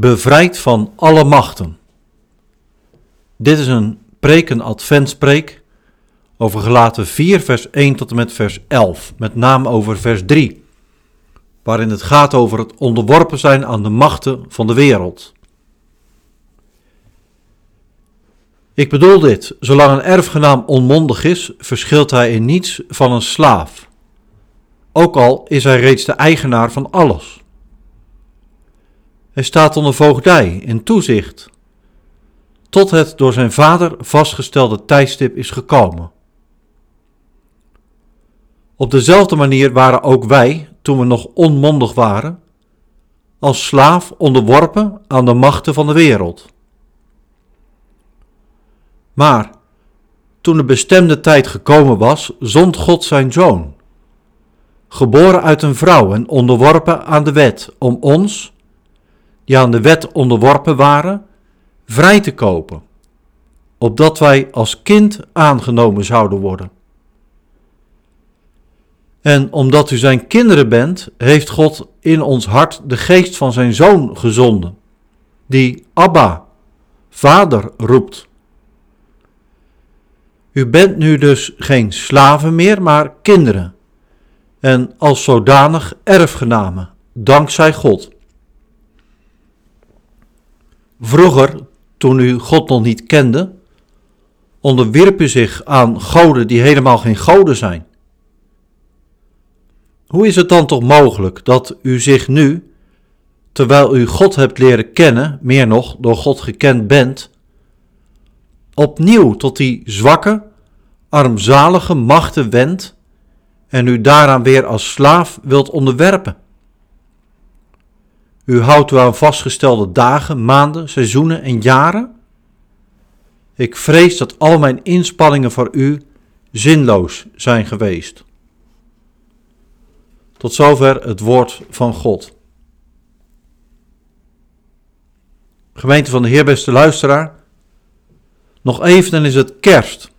bevrijd van alle machten. Dit is een preek, een adventspreek, over gelaten 4, vers 1 tot en met vers 11, met name over vers 3, waarin het gaat over het onderworpen zijn aan de machten van de wereld. Ik bedoel dit, zolang een erfgenaam onmondig is, verschilt hij in niets van een slaaf, ook al is hij reeds de eigenaar van alles. Hij staat onder voogdij in toezicht, tot het door zijn vader vastgestelde tijdstip is gekomen. Op dezelfde manier waren ook wij, toen we nog onmondig waren, als slaaf onderworpen aan de machten van de wereld. Maar toen de bestemde tijd gekomen was, zond God zijn zoon, geboren uit een vrouw en onderworpen aan de wet, om ons, die aan de wet onderworpen waren, vrij te kopen, opdat wij als kind aangenomen zouden worden. En omdat u zijn kinderen bent, heeft God in ons hart de geest van zijn zoon gezonden, die Abba, Vader roept. U bent nu dus geen slaven meer, maar kinderen, en als zodanig erfgenamen, dankzij God. Vroeger, toen u God nog niet kende, onderwierp u zich aan goden die helemaal geen goden zijn. Hoe is het dan toch mogelijk dat u zich nu, terwijl u God hebt leren kennen, meer nog door God gekend bent, opnieuw tot die zwakke, armzalige machten wendt en u daaraan weer als slaaf wilt onderwerpen? U houdt u aan vastgestelde dagen, maanden, seizoenen en jaren? Ik vrees dat al mijn inspanningen voor u zinloos zijn geweest. Tot zover het woord van God. Gemeente van de Heer, beste luisteraar. Nog even, dan is het kerst.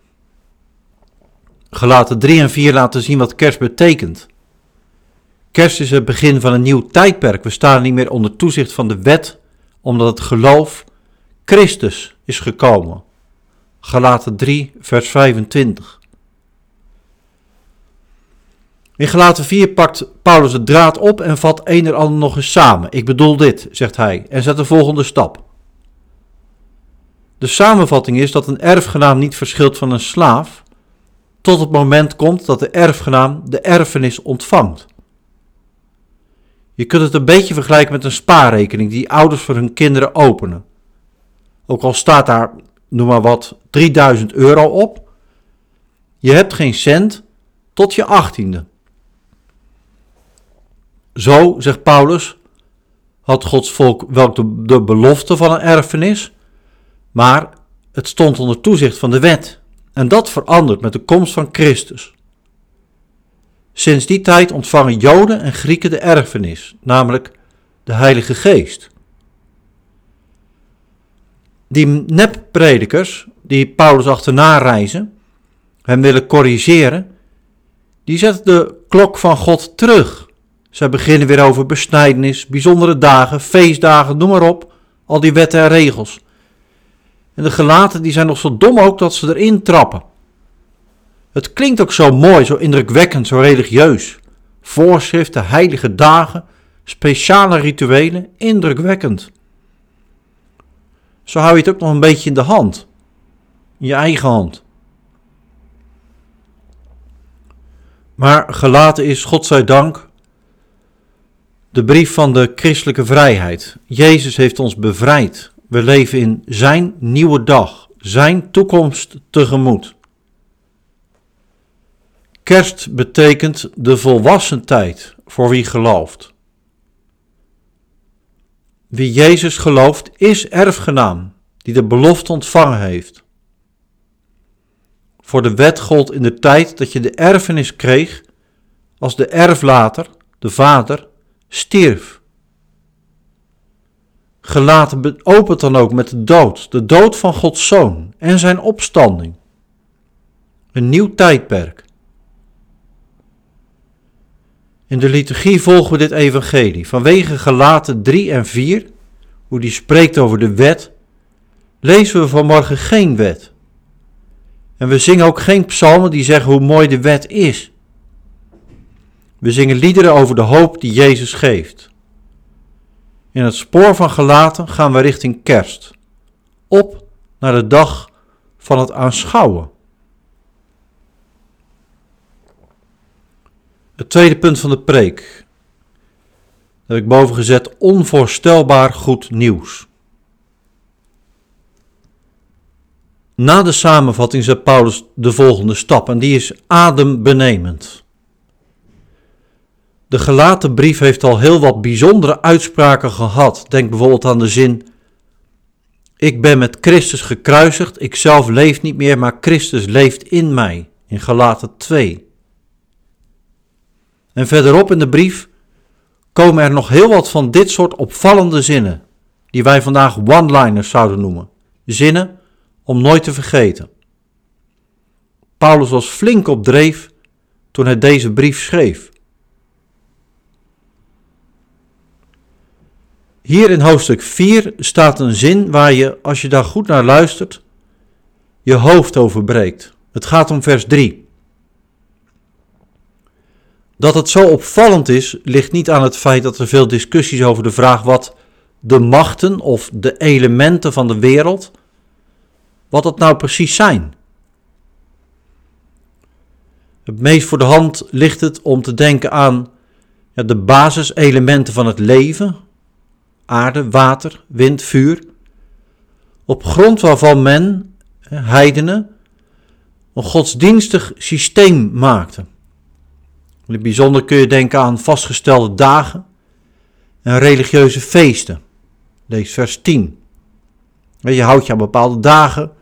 Gelaten 3 en 4 laten zien wat kerst betekent. Kerst is het begin van een nieuw tijdperk. We staan niet meer onder toezicht van de wet, omdat het geloof Christus is gekomen. Galaten 3, vers 25. In Galaten 4 pakt Paulus het draad op en vat een en ander nog eens samen. Ik bedoel dit, zegt hij, en zet de volgende stap. De samenvatting is dat een erfgenaam niet verschilt van een slaaf, tot het moment komt dat de erfgenaam de erfenis ontvangt. Je kunt het een beetje vergelijken met een spaarrekening die ouders voor hun kinderen openen. Ook al staat daar, noem maar wat, 3000 euro op, je hebt geen cent tot je achttiende. Zo, zegt Paulus, had Gods volk wel de, de belofte van een erfenis, maar het stond onder toezicht van de wet. En dat verandert met de komst van Christus. Sinds die tijd ontvangen Joden en Grieken de erfenis, namelijk de Heilige Geest. Die neppredikers die Paulus achterna reizen, hem willen corrigeren, die zetten de klok van God terug. Zij beginnen weer over besnijdenis, bijzondere dagen, feestdagen, noem maar op, al die wetten en regels. En de gelaten die zijn nog zo dom ook dat ze erin trappen. Het klinkt ook zo mooi, zo indrukwekkend, zo religieus. Voorschriften, heilige dagen, speciale rituelen, indrukwekkend. Zo hou je het ook nog een beetje in de hand. In je eigen hand. Maar gelaten is, God zij dank, de brief van de christelijke vrijheid. Jezus heeft ons bevrijd. We leven in Zijn nieuwe dag, Zijn toekomst tegemoet. Kerst betekent de volwassen tijd voor wie gelooft. Wie Jezus gelooft is erfgenaam die de belofte ontvangen heeft. Voor de wet gold in de tijd dat je de erfenis kreeg als de erflater, de vader, stierf. Gelaten opent dan ook met de dood, de dood van Gods zoon en zijn opstanding. Een nieuw tijdperk. In de liturgie volgen we dit evangelie. Vanwege gelaten 3 en 4 hoe die spreekt over de wet, lezen we vanmorgen geen wet. En we zingen ook geen psalmen die zeggen hoe mooi de wet is. We zingen liederen over de hoop die Jezus geeft. In het spoor van gelaten gaan we richting kerst. Op naar de dag van het aanschouwen. Het tweede punt van de preek. Heb ik boven gezet, onvoorstelbaar goed nieuws. Na de samenvatting zet Paulus de volgende stap en die is adembenemend. De gelaten brief heeft al heel wat bijzondere uitspraken gehad. Denk bijvoorbeeld aan de zin: Ik ben met Christus gekruisigd, ik zelf leef niet meer, maar Christus leeft in mij. In Galaten 2. En verderop in de brief komen er nog heel wat van dit soort opvallende zinnen, die wij vandaag one-liners zouden noemen. Zinnen om nooit te vergeten. Paulus was flink op dreef toen hij deze brief schreef. Hier in hoofdstuk 4 staat een zin waar je, als je daar goed naar luistert, je hoofd over breekt. Het gaat om vers 3. Dat het zo opvallend is, ligt niet aan het feit dat er veel discussies over de vraag wat de machten of de elementen van de wereld, wat dat nou precies zijn. Het meest voor de hand ligt het om te denken aan ja, de basiselementen van het leven, aarde, water, wind, vuur, op grond waarvan men, heidenen, een godsdienstig systeem maakte. In het bijzonder kun je denken aan vastgestelde dagen en religieuze feesten. Lees vers 10. Je houdt je aan bepaalde dagen,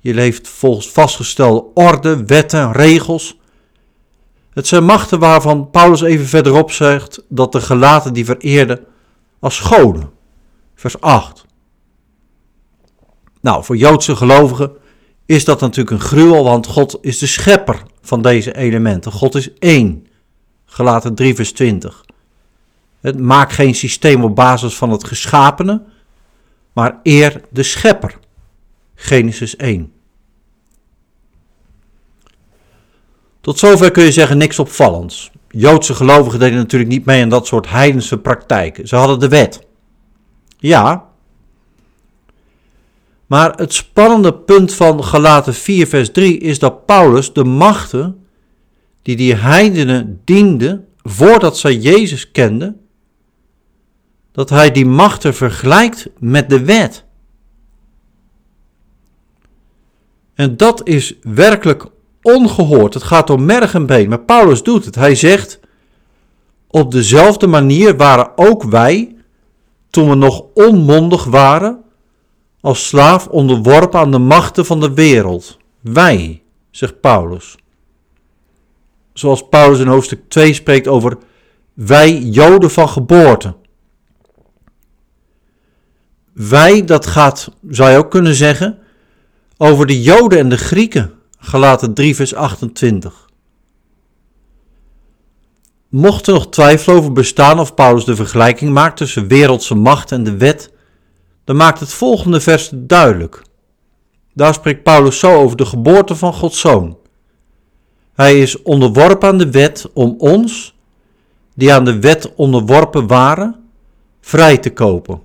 je leeft volgens vastgestelde orde, wetten, regels. Het zijn machten waarvan Paulus even verderop zegt dat de gelaten die vereerden als goden. Vers 8. Nou, voor Joodse gelovigen is dat natuurlijk een gruwel, want God is de schepper van deze elementen. God is één. Gelaten 3 vers 20. Het maakt geen systeem op basis van het geschapene, maar eer de schepper. Genesis 1. Tot zover kun je zeggen niks opvallends. Joodse gelovigen deden natuurlijk niet mee aan dat soort heidense praktijken. Ze hadden de wet. Ja. Maar het spannende punt van Galaten 4 vers 3 is dat Paulus de machten die die heidenen dienden voordat zij Jezus kenden, dat hij die machten vergelijkt met de wet. En dat is werkelijk ongehoord. Het gaat om merg en been, maar Paulus doet het. Hij zegt, op dezelfde manier waren ook wij, toen we nog onmondig waren, als slaaf onderworpen aan de machten van de wereld. Wij, zegt Paulus. Zoals Paulus in hoofdstuk 2 spreekt over wij Joden van geboorte. Wij, dat gaat, zou je ook kunnen zeggen, over de Joden en de Grieken. Galaten 3 vers 28. Mocht er nog twijfel over bestaan of Paulus de vergelijking maakt tussen wereldse macht en de wet, dan maakt het volgende vers duidelijk. Daar spreekt Paulus zo over de geboorte van Gods Zoon. Hij is onderworpen aan de wet om ons, die aan de wet onderworpen waren, vrij te kopen,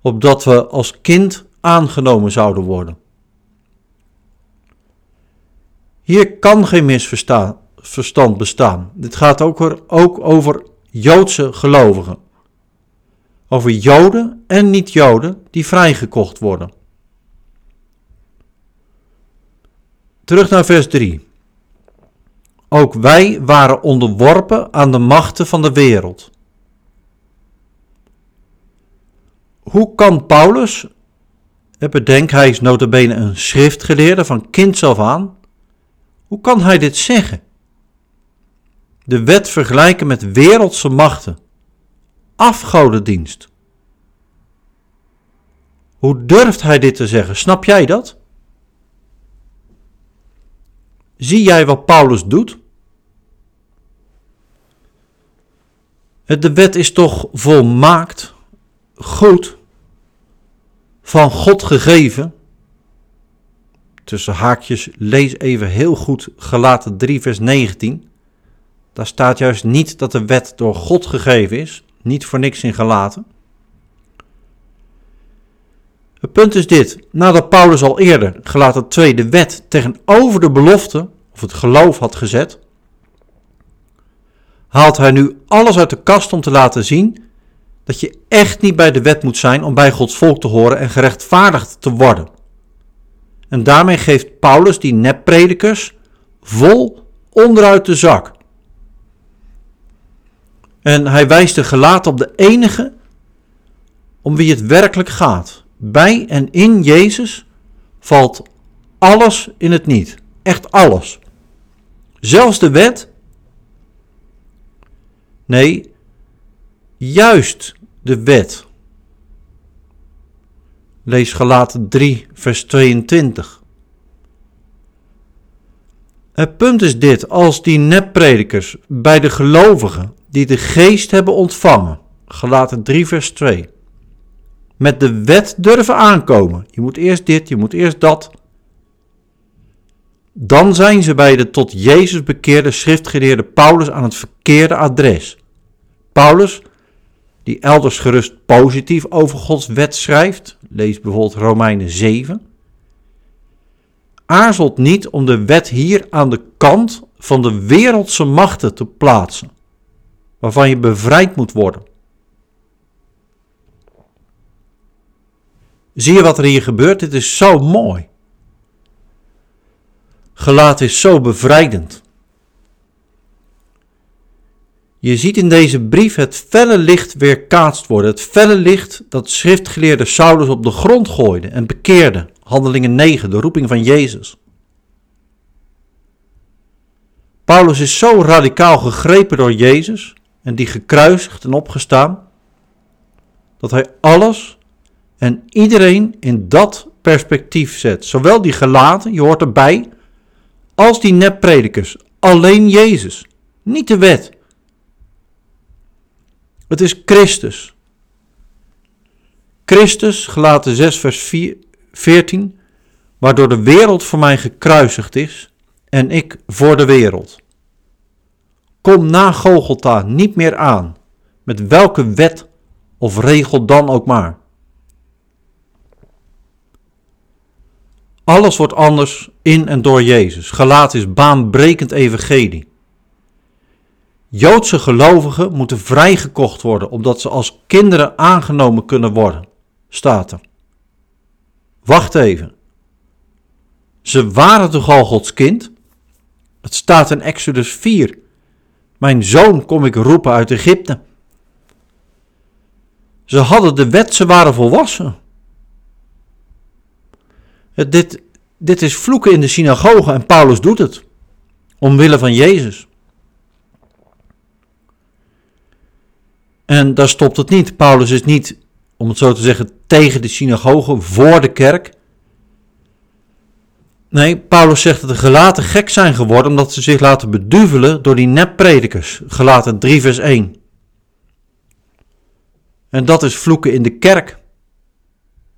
opdat we als kind aangenomen zouden worden. Hier kan geen misverstand bestaan. Dit gaat ook, ook over Joodse gelovigen. Over Joden en niet-Joden die vrijgekocht worden. Terug naar vers 3. Ook wij waren onderworpen aan de machten van de wereld. Hoe kan Paulus, bedenk hij is notabene een schriftgeleerde van kinds af aan, hoe kan hij dit zeggen? De wet vergelijken met wereldse machten, afgodendienst. Hoe durft hij dit te zeggen? Snap jij dat? Zie jij wat Paulus doet? De wet is toch volmaakt, goed van God gegeven. Tussen haakjes, lees even heel goed Galaten 3, vers 19. Daar staat juist niet dat de wet door God gegeven is. Niet voor niks in Galaten. Het punt is dit: nadat Paulus al eerder, Galaten 2, de wet tegenover de belofte of het geloof had gezet, haalt hij nu alles uit de kast om te laten zien dat je echt niet bij de wet moet zijn om bij Gods volk te horen en gerechtvaardigd te worden. En daarmee geeft Paulus die neppredikers vol onderuit de zak. En hij wijst de gelaat op de enige om wie het werkelijk gaat. Bij en in Jezus valt alles in het niet. Echt alles. Zelfs de wet. Nee, juist de wet. Lees Galaten 3, vers 22. Het punt is dit: als die neppredikers bij de gelovigen die de geest hebben ontvangen, Galaten 3, vers 2, met de wet durven aankomen, je moet eerst dit, je moet eerst dat, dan zijn ze bij de tot Jezus bekeerde schriftgeleerde Paulus aan het verkeerde adres. Paulus, die elders gerust positief over Gods wet schrijft, lees bijvoorbeeld Romeinen 7, aarzelt niet om de wet hier aan de kant van de wereldse machten te plaatsen, waarvan je bevrijd moet worden. Zie je wat er hier gebeurt? Dit is zo mooi. Gelaat is zo bevrijdend. Je ziet in deze brief het felle licht weerkaatst worden. Het felle licht dat schriftgeleerde Saulus op de grond gooide en bekeerde. Handelingen 9, de roeping van Jezus. Paulus is zo radicaal gegrepen door Jezus en die gekruisigd en opgestaan, dat hij alles en iedereen in dat perspectief zet. Zowel die gelaten, je hoort erbij, als die neppredikers. Alleen Jezus, niet de wet. Het is Christus. Christus, gelaten 6 vers 4, 14, waardoor de wereld voor mij gekruisigd is en ik voor de wereld. Kom na Gogolta niet meer aan, met welke wet of regel dan ook maar. Alles wordt anders in en door Jezus. Gelaat is baanbrekend evangelie. Joodse gelovigen moeten vrijgekocht worden, omdat ze als kinderen aangenomen kunnen worden, staat er. Wacht even. Ze waren toch al Gods kind? Het staat in Exodus 4. Mijn zoon kom ik roepen uit Egypte. Ze hadden de wet, ze waren volwassen. Dit, dit is vloeken in de synagoge en Paulus doet het. Omwille van Jezus. En daar stopt het niet. Paulus is niet, om het zo te zeggen, tegen de synagoge, voor de kerk. Nee, Paulus zegt dat de gelaten gek zijn geworden omdat ze zich laten beduvelen door die neppredikers. Gelaten 3 vers 1. En dat is vloeken in de kerk.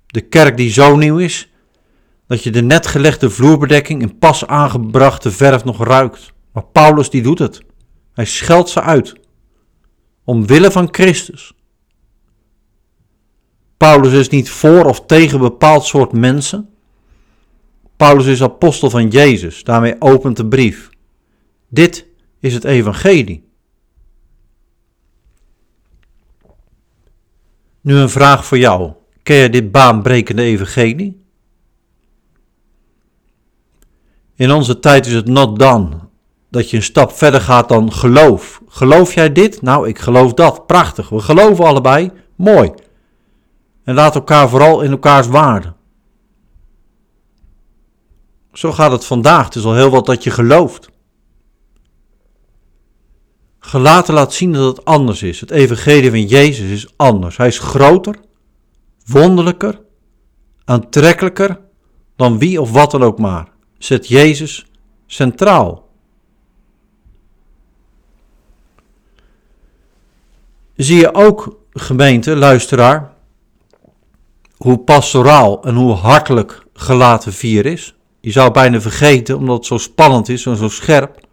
De kerk die zo nieuw is, dat je de net gelegde vloerbedekking in pas aangebrachte verf nog ruikt. Maar Paulus die doet het. Hij scheldt ze uit. Omwille van Christus. Paulus is niet voor of tegen bepaald soort mensen. Paulus is apostel van Jezus, daarmee opent de brief. Dit is het evangelie. Nu een vraag voor jou. Ken je dit baanbrekende evangelie? In onze tijd is het not done. Dat je een stap verder gaat dan geloof. Geloof jij dit? Nou, ik geloof dat. Prachtig. We geloven allebei. Mooi. En laat elkaar vooral in elkaars waarde. Zo gaat het vandaag. Het is al heel wat dat je gelooft. Gelaten laat zien dat het anders is. Het evangelie van Jezus is anders. Hij is groter, wonderlijker, aantrekkelijker dan wie of wat dan ook maar zet Jezus centraal. Zie je ook, gemeente, luisteraar, hoe pastoraal en hoe hartelijk gelaten 4 is. Je zou bijna vergeten, omdat het zo spannend is en zo scherp.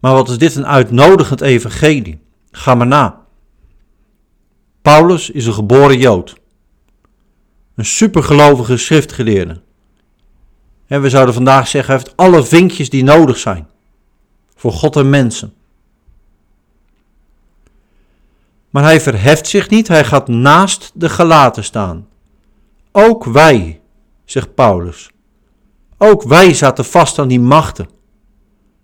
Maar wat is dit een uitnodigend evangelie? Ga maar na. Paulus is een geboren Jood. Een supergelovige schriftgeleerde. En we zouden vandaag zeggen, hij heeft alle vinkjes die nodig zijn. Voor God en mensen. Maar hij verheft zich niet, hij gaat naast de gelaten staan. Ook wij, zegt Paulus. Ook wij zaten vast aan die machten.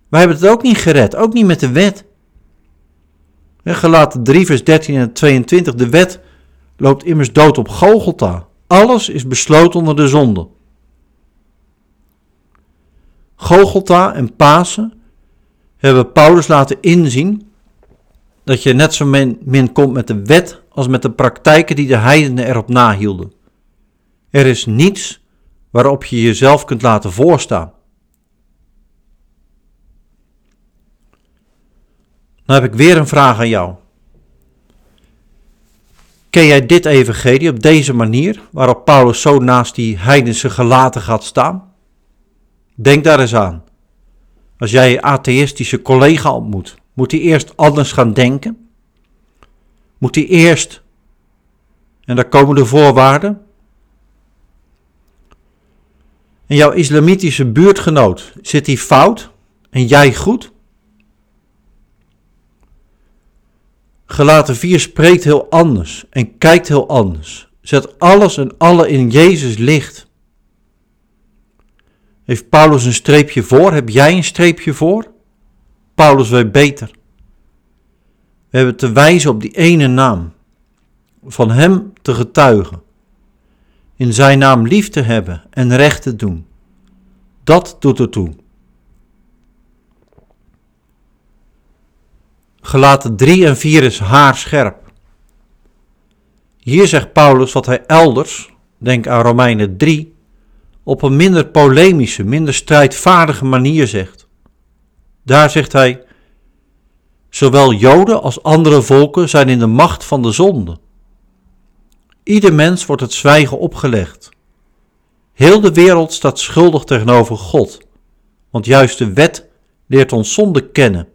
Wij hebben het ook niet gered, ook niet met de wet. Gelaten 3, vers 13 en 22. De wet loopt immers dood op Golgotha. Alles is besloten onder de zonde. Golgotha en Pasen hebben Paulus laten inzien dat je net zo min, komt met de wet als met de praktijken die de heidenen erop nahielden. Er is niets waarop je jezelf kunt laten voorstaan. Nou heb ik weer een vraag aan jou. Ken jij dit evangelie op deze manier, waarop Paulus zo naast die heidense gelaten gaat staan? Denk daar eens aan. Als jij je atheïstische collega ontmoet, moet hij eerst anders gaan denken? Moet hij eerst, en daar komen de voorwaarden, en jouw islamitische buurtgenoot, zit hij fout en jij goed? Gelaten 4 spreekt heel anders en kijkt heel anders. Zet alles en alle in Jezus licht. Heeft Paulus een streepje voor? Heb jij een streepje voor? Paulus weet beter. We hebben te wijzen op die ene naam. Van Hem te getuigen. In Zijn naam lief te hebben en recht te doen. Dat doet ertoe. Gelaten 3 en 4 is haarscherp. Hier zegt Paulus wat hij elders, denk aan Romeinen 3, op een minder polemische, minder strijdvaardige manier zegt. Daar zegt hij: Zowel Joden als andere volken zijn in de macht van de zonde. Ieder mens wordt het zwijgen opgelegd. Heel de wereld staat schuldig tegenover God, want juist de wet leert ons zonde kennen.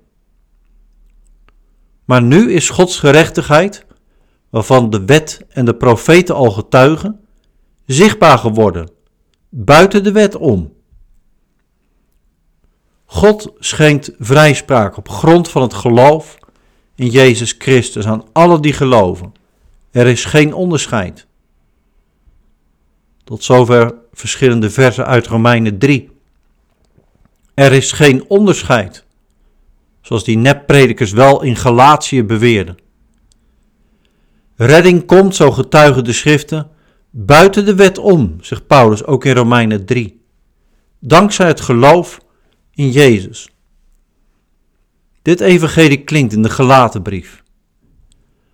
Maar nu is Gods gerechtigheid, waarvan de wet en de profeten al getuigen, zichtbaar geworden, buiten de wet om. God schenkt vrijspraak op grond van het geloof in Jezus Christus aan alle die geloven. Er is geen onderscheid. Tot zover verschillende versen uit Romeinen 3. Er is geen onderscheid zoals die neppredikers wel in Galatië beweerden. Redding komt, zo getuigen de schriften, buiten de wet om, zegt Paulus ook in Romeinen 3. Dankzij het geloof in Jezus. Dit evangelie klinkt in de gelaten brief.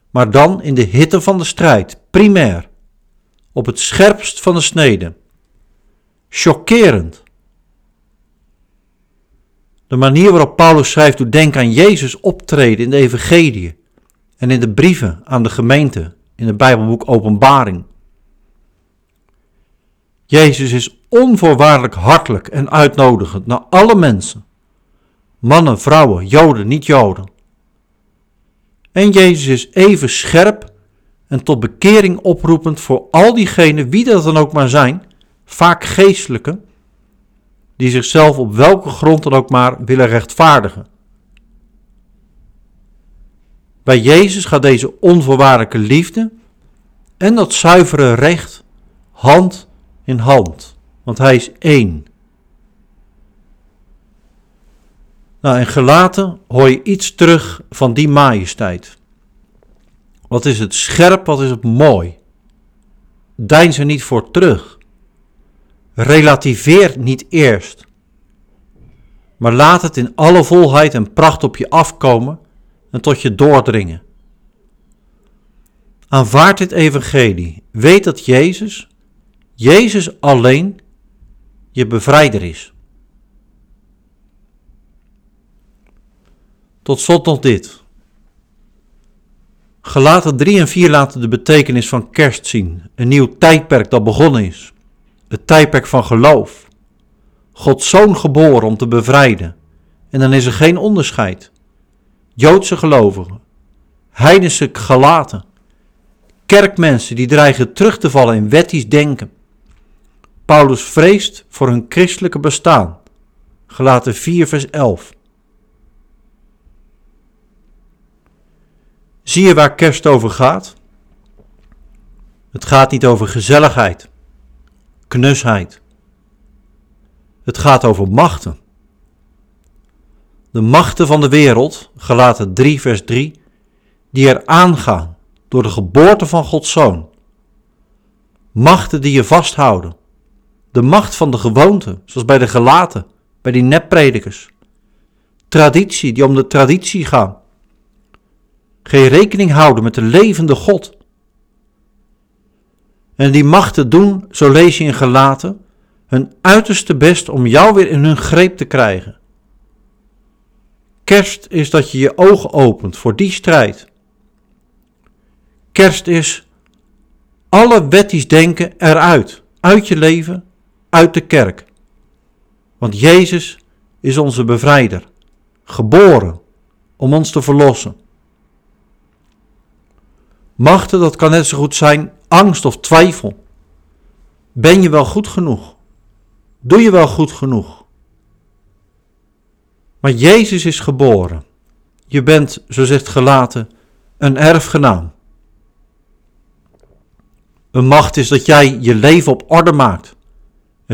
Maar dan in de hitte van de strijd, primair, op het scherpst van de snede. Chockerend de manier waarop Paulus schrijft doet denken aan Jezus optreden in de evangelie en in de brieven aan de gemeente in het Bijbelboek Openbaring. Jezus is onvoorwaardelijk hartelijk en uitnodigend naar alle mensen. Mannen, vrouwen, Joden, niet-Joden. En Jezus is even scherp en tot bekering oproepend voor al diegenen, wie dat dan ook maar zijn, vaak geestelijke, die zichzelf op welke grond dan ook maar willen rechtvaardigen. Bij Jezus gaat deze onvoorwaardelijke liefde en dat zuivere recht hand in hand, want Hij is één. Nou, in gelaten hoor je iets terug van die majesteit. Wat is het scherp, wat is het mooi. Dein ze niet voor terug. Relativeer niet eerst, maar laat het in alle volheid en pracht op je afkomen en tot je doordringen. Aanvaard dit evangelie. Weet dat Jezus, Jezus alleen, je bevrijder is. Tot slot nog dit. Gelaten 3 en 4 laten de betekenis van kerst zien. Een nieuw tijdperk dat begonnen is. Het tijdperk van geloof. Gods zoon geboren om te bevrijden. En dan is er geen onderscheid. Joodse gelovigen, heidense gelaten, kerkmensen die dreigen terug te vallen in wettisch denken. Paulus vreest voor hun christelijke bestaan. Gelaten 4 vers 11. Zie je waar kerst over gaat? Het gaat niet over gezelligheid, knusheid. Het gaat over machten. De machten van de wereld, gelaten 3 vers 3, die er aangaan door de geboorte van Gods Zoon. Machten die je vasthouden. De macht van de gewoonte, zoals bij de gelaten, bij die neppredikers. Traditie die om de traditie gaan. Geen rekening houden met de levende God. En die machten doen, zo lees je in gelaten, hun uiterste best om jou weer in hun greep te krijgen. Kerst is dat je je ogen opent voor die strijd. Kerst is alle wettisch denken eruit, uit je leven, uit de kerk. Want Jezus is onze bevrijder, geboren om ons te verlossen. Machten, dat kan net zo goed zijn angst of twijfel. Ben je wel goed genoeg? Doe je wel goed genoeg? Maar Jezus is geboren. Je bent, zo zegt gelaten, een erfgenaam. Een macht is dat jij je leven op orde maakt.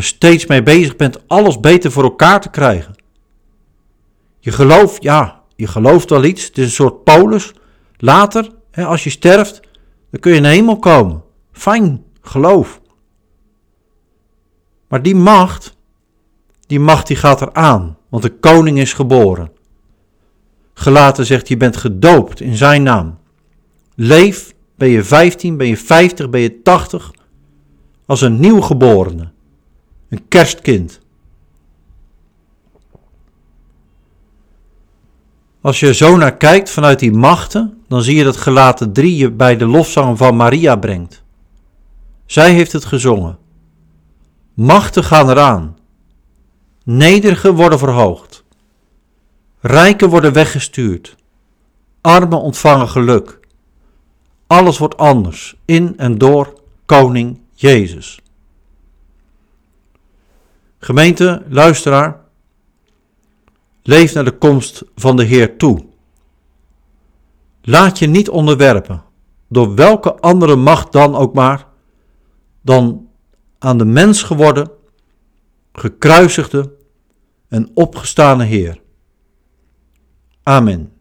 Steeds mee bezig bent alles beter voor elkaar te krijgen. Je gelooft, ja, je gelooft wel iets. Het is een soort polis. Later, hè, als je sterft, dan kun je in de hemel komen. Fijn, geloof. Maar die macht, die macht die gaat eraan, want de koning is geboren. Gelaten zegt, je bent gedoopt in zijn naam. Leef, ben je 15, ben je 50, ben je 80, als een nieuwgeborene, een kerstkind. Als je zo naar kijkt vanuit die machten, dan zie je dat gelaten 3 je bij de lofzang van Maria brengt. Zij heeft het gezongen. Machten gaan eraan. Nederigen worden verhoogd. Rijken worden weggestuurd. Armen ontvangen geluk. Alles wordt anders in en door Koning Jezus. Gemeente, luisteraar, leef naar de komst van de Heer toe. Laat je niet onderwerpen door welke andere macht dan ook maar, dan aan de mens geworden, gekruisigde en opgestane Heer. Amen.